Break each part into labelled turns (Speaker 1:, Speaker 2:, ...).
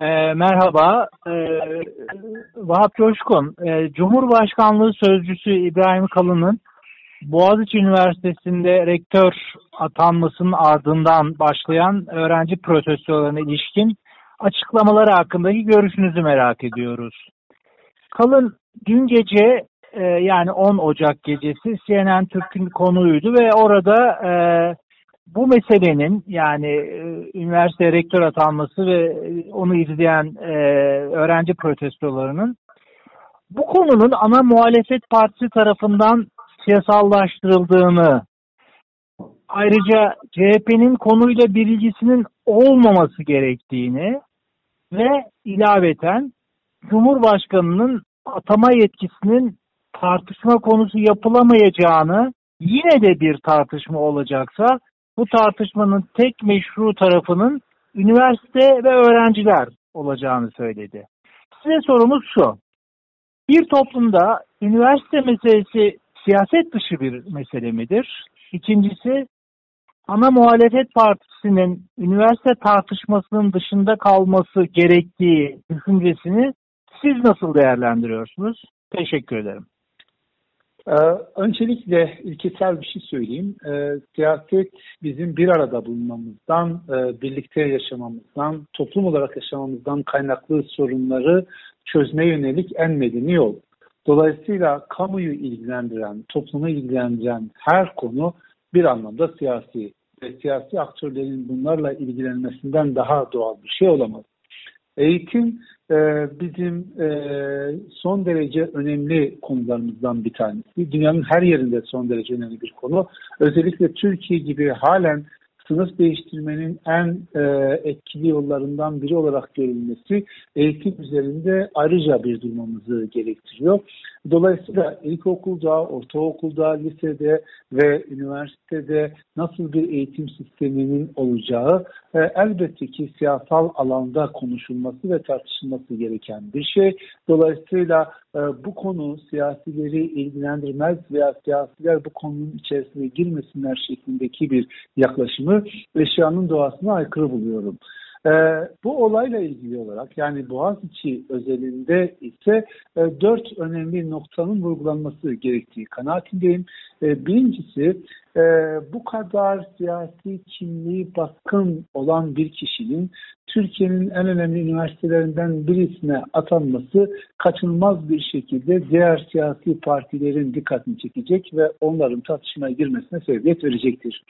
Speaker 1: E, merhaba, e, Vahap Coşkun. E, Cumhurbaşkanlığı Sözcüsü İbrahim Kalın'ın Boğaziçi Üniversitesi'nde rektör atanmasının ardından başlayan öğrenci protestolarına ilişkin açıklamaları hakkındaki görüşünüzü merak ediyoruz. Kalın dün gece e, yani 10 Ocak gecesi CNN Türk'ün konuydu ve orada e, bu meselenin yani e, üniversite rektör atanması ve onu izleyen e, öğrenci protestolarının bu konunun ana muhalefet partisi tarafından siyasallaştırıldığını ayrıca CHP'nin konuyla bilgisinin olmaması gerektiğini ve ilaveten Cumhurbaşkanı'nın atama yetkisinin tartışma konusu yapılamayacağını yine de bir tartışma olacaksa bu tartışmanın tek meşru tarafının üniversite ve öğrenciler olacağını söyledi. Size sorumuz şu. Bir toplumda üniversite meselesi siyaset dışı bir mesele midir? İkincisi, ana muhalefet partisinin üniversite tartışmasının dışında kalması gerektiği düşüncesini siz nasıl değerlendiriyorsunuz? Teşekkür ederim.
Speaker 2: Ee, öncelikle ilkesel bir şey söyleyeyim. Ee, siyaset bizim bir arada bulunmamızdan, e, birlikte yaşamamızdan, toplum olarak yaşamamızdan kaynaklı sorunları çözmeye yönelik en medeni yol. Dolayısıyla kamuyu ilgilendiren, toplumu ilgilendiren her konu bir anlamda siyasi ve siyasi aktörlerin bunlarla ilgilenmesinden daha doğal bir şey olamaz. Eğitim bizim e, son derece önemli konularımızdan bir tanesi. Dünyanın her yerinde son derece önemli bir konu. Özellikle Türkiye gibi halen sınıf değiştirmenin en e, etkili yollarından biri olarak görülmesi eğitim üzerinde ayrıca bir durmamızı gerektiriyor. Dolayısıyla ilkokulda, ortaokulda, lisede ve üniversitede nasıl bir eğitim sisteminin olacağı e, elbette ki siyasal alanda konuşulması ve tartışılması gereken bir şey. Dolayısıyla e, bu konu siyasileri ilgilendirmez veya siyasiler bu konunun içerisine girmesinler şeklindeki bir yaklaşımı eşyanın doğasına aykırı buluyorum. E, bu olayla ilgili olarak yani Boğaziçi özelinde ise e, dört önemli noktanın vurgulanması gerektiği kanaatindeyim. E, birincisi e, bu kadar siyasi kimliği baskın olan bir kişinin Türkiye'nin en önemli üniversitelerinden birisine atanması kaçınılmaz bir şekilde diğer siyasi partilerin dikkatini çekecek ve onların tartışmaya girmesine sebebiyet verecektir.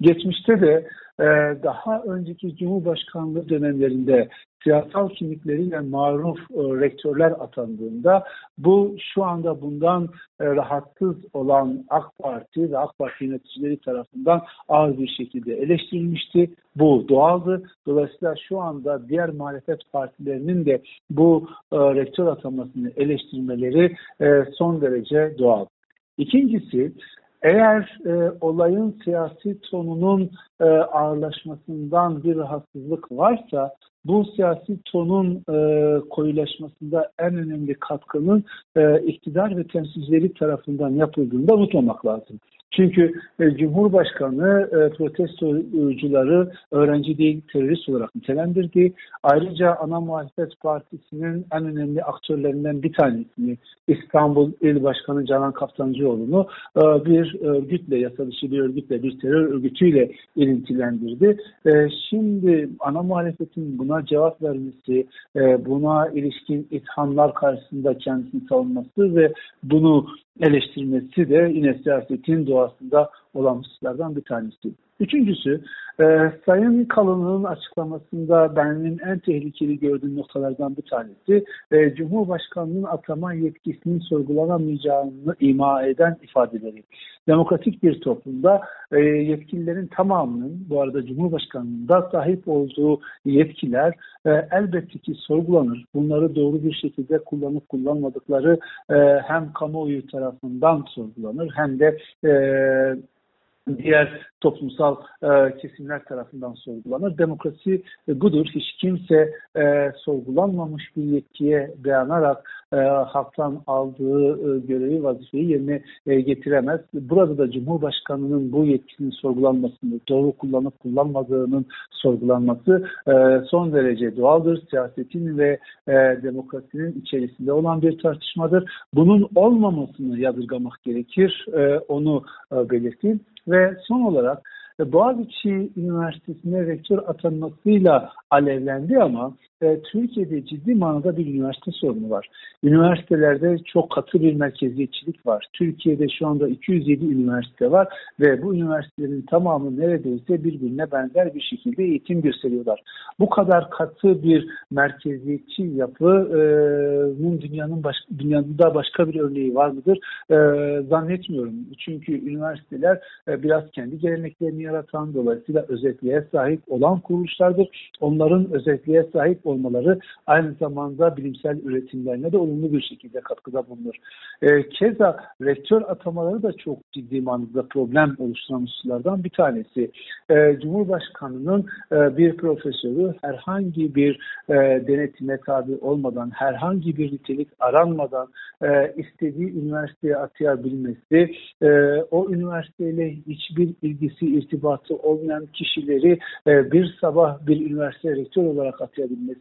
Speaker 2: Geçmişte de e, daha önceki Cumhurbaşkanlığı dönemlerinde siyasal kimlikleriyle maruf e, rektörler atandığında bu şu anda bundan e, rahatsız olan AK Parti ve AK Parti yöneticileri tarafından ağır bir şekilde eleştirilmişti. Bu doğaldı. Dolayısıyla şu anda diğer muhalefet partilerinin de bu e, rektör atamasını eleştirmeleri son derece doğal. İkincisi eğer e, olayın siyasi tonunun e, ağırlaşmasından bir rahatsızlık varsa bu siyasi tonun e, koyulaşmasında en önemli katkının e, iktidar ve temsilcileri tarafından yapıldığında unutmamak lazım. Çünkü e, Cumhurbaşkanı e, protestocuları öğrenci değil terörist olarak nitelendirdi. Ayrıca ana muhalefet partisinin en önemli aktörlerinden bir tanesini İstanbul İl Başkanı Canan Kaftancıoğlu'nu e, bir örgütle, yasa dışı bir örgütle, bir terör örgütüyle ilintilendirdi. E, şimdi ana muhalefetin buna cevap vermesi, e, buna ilişkin ithamlar karşısında kendisini savunması ve bunu eleştirmesi de yine siyasetin doğasında olan hususlardan bir tanesi. Üçüncüsü, e, Sayın Kalın'ın açıklamasında benim en tehlikeli gördüğüm noktalardan bir tanesi, e, Cumhurbaşkanı'nın atama yetkisinin sorgulanamayacağını ima eden ifadeleri. Demokratik bir toplumda e, yetkililerin tamamının, bu arada Cumhurbaşkanı'nın da sahip olduğu yetkiler e, elbette ki sorgulanır. Bunları doğru bir şekilde kullanıp kullanmadıkları e, hem kamuoyu tarafından sorgulanır hem de e, diğer toplumsal e, kesimler tarafından sorgulanır. Demokrasi e, budur. Hiç kimse e, sorgulanmamış bir yetkiye dayanarak e, halktan aldığı e, görevi, vazifeyi yerine e, getiremez. Burada da Cumhurbaşkanı'nın bu yetkinin sorgulanmasını, doğru kullanıp kullanmadığının sorgulanması e, son derece doğaldır. Siyasetin ve e, demokrasinin içerisinde olan bir tartışmadır. Bunun olmamasını yadırgamak gerekir. E, onu e, belirteyim. Ve son olarak Boğaziçi Üniversitesi'ne rektör atanmasıyla alevlendi ama e, Türkiye'de ciddi manada bir üniversite sorunu var. Üniversitelerde çok katı bir merkeziyetçilik var. Türkiye'de şu anda 207 üniversite var ve bu üniversitelerin tamamı neredeyse birbirine benzer bir şekilde eğitim gösteriyorlar. Bu kadar katı bir merkeziyetçi yapının dünyanın baş, dünyada başka bir örneği var mıdır? E, zannetmiyorum. Çünkü üniversiteler e, biraz kendi geleneklerini yaratan, dolayısıyla özelliğe sahip olan kuruluşlardır. Onların özelliğe sahip olmaları aynı zamanda bilimsel üretimlerine de olumlu bir şekilde katkıda bulunur. E, keza rektör atamaları da çok ciddi manada problem oluşturan hususlardan bir tanesi. E, Cumhurbaşkanı'nın e, bir profesörü herhangi bir e, denetime tabi olmadan, herhangi bir nitelik aranmadan e, istediği üniversiteye atayabilmesi, e, o üniversiteyle hiçbir ilgisi, irtibatı olmayan kişileri e, bir sabah bir üniversite rektör olarak atayabilmesi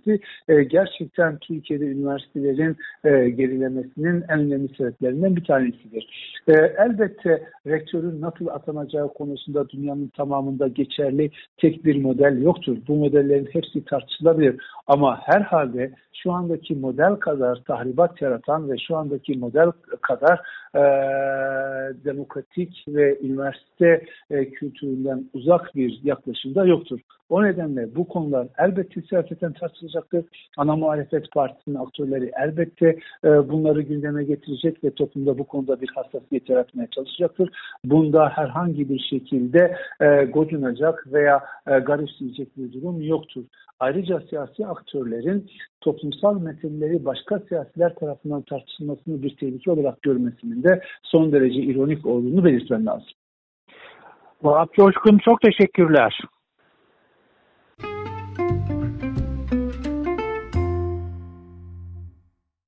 Speaker 2: e, gerçekten Türkiye'de üniversitelerin e, gerilemesinin en önemli sebeplerinden bir tanesidir. E, elbette rektörün nasıl atanacağı konusunda dünyanın tamamında geçerli tek bir model yoktur. Bu modellerin hepsi tartışılabilir ama herhalde şu andaki model kadar tahribat yaratan ve şu andaki model kadar e, demokratik ve üniversite e, kültüründen uzak bir yaklaşımda yoktur. O nedenle bu konular elbette siyaseten tartışılacaktır. Ana muhalefet partisinin aktörleri elbette e, bunları gündeme getirecek ve toplumda bu konuda bir hassasiyet yaratmaya çalışacaktır. Bunda herhangi bir şekilde e, gocunacak veya e, bir durum yoktur. Ayrıca siyasi aktörlerin toplumsal meseleleri başka siyasiler tarafından tartışılmasını bir tehlike olarak görmesinin de son derece ironik olduğunu belirtmem lazım.
Speaker 1: Vahap Coşkun çok teşekkürler.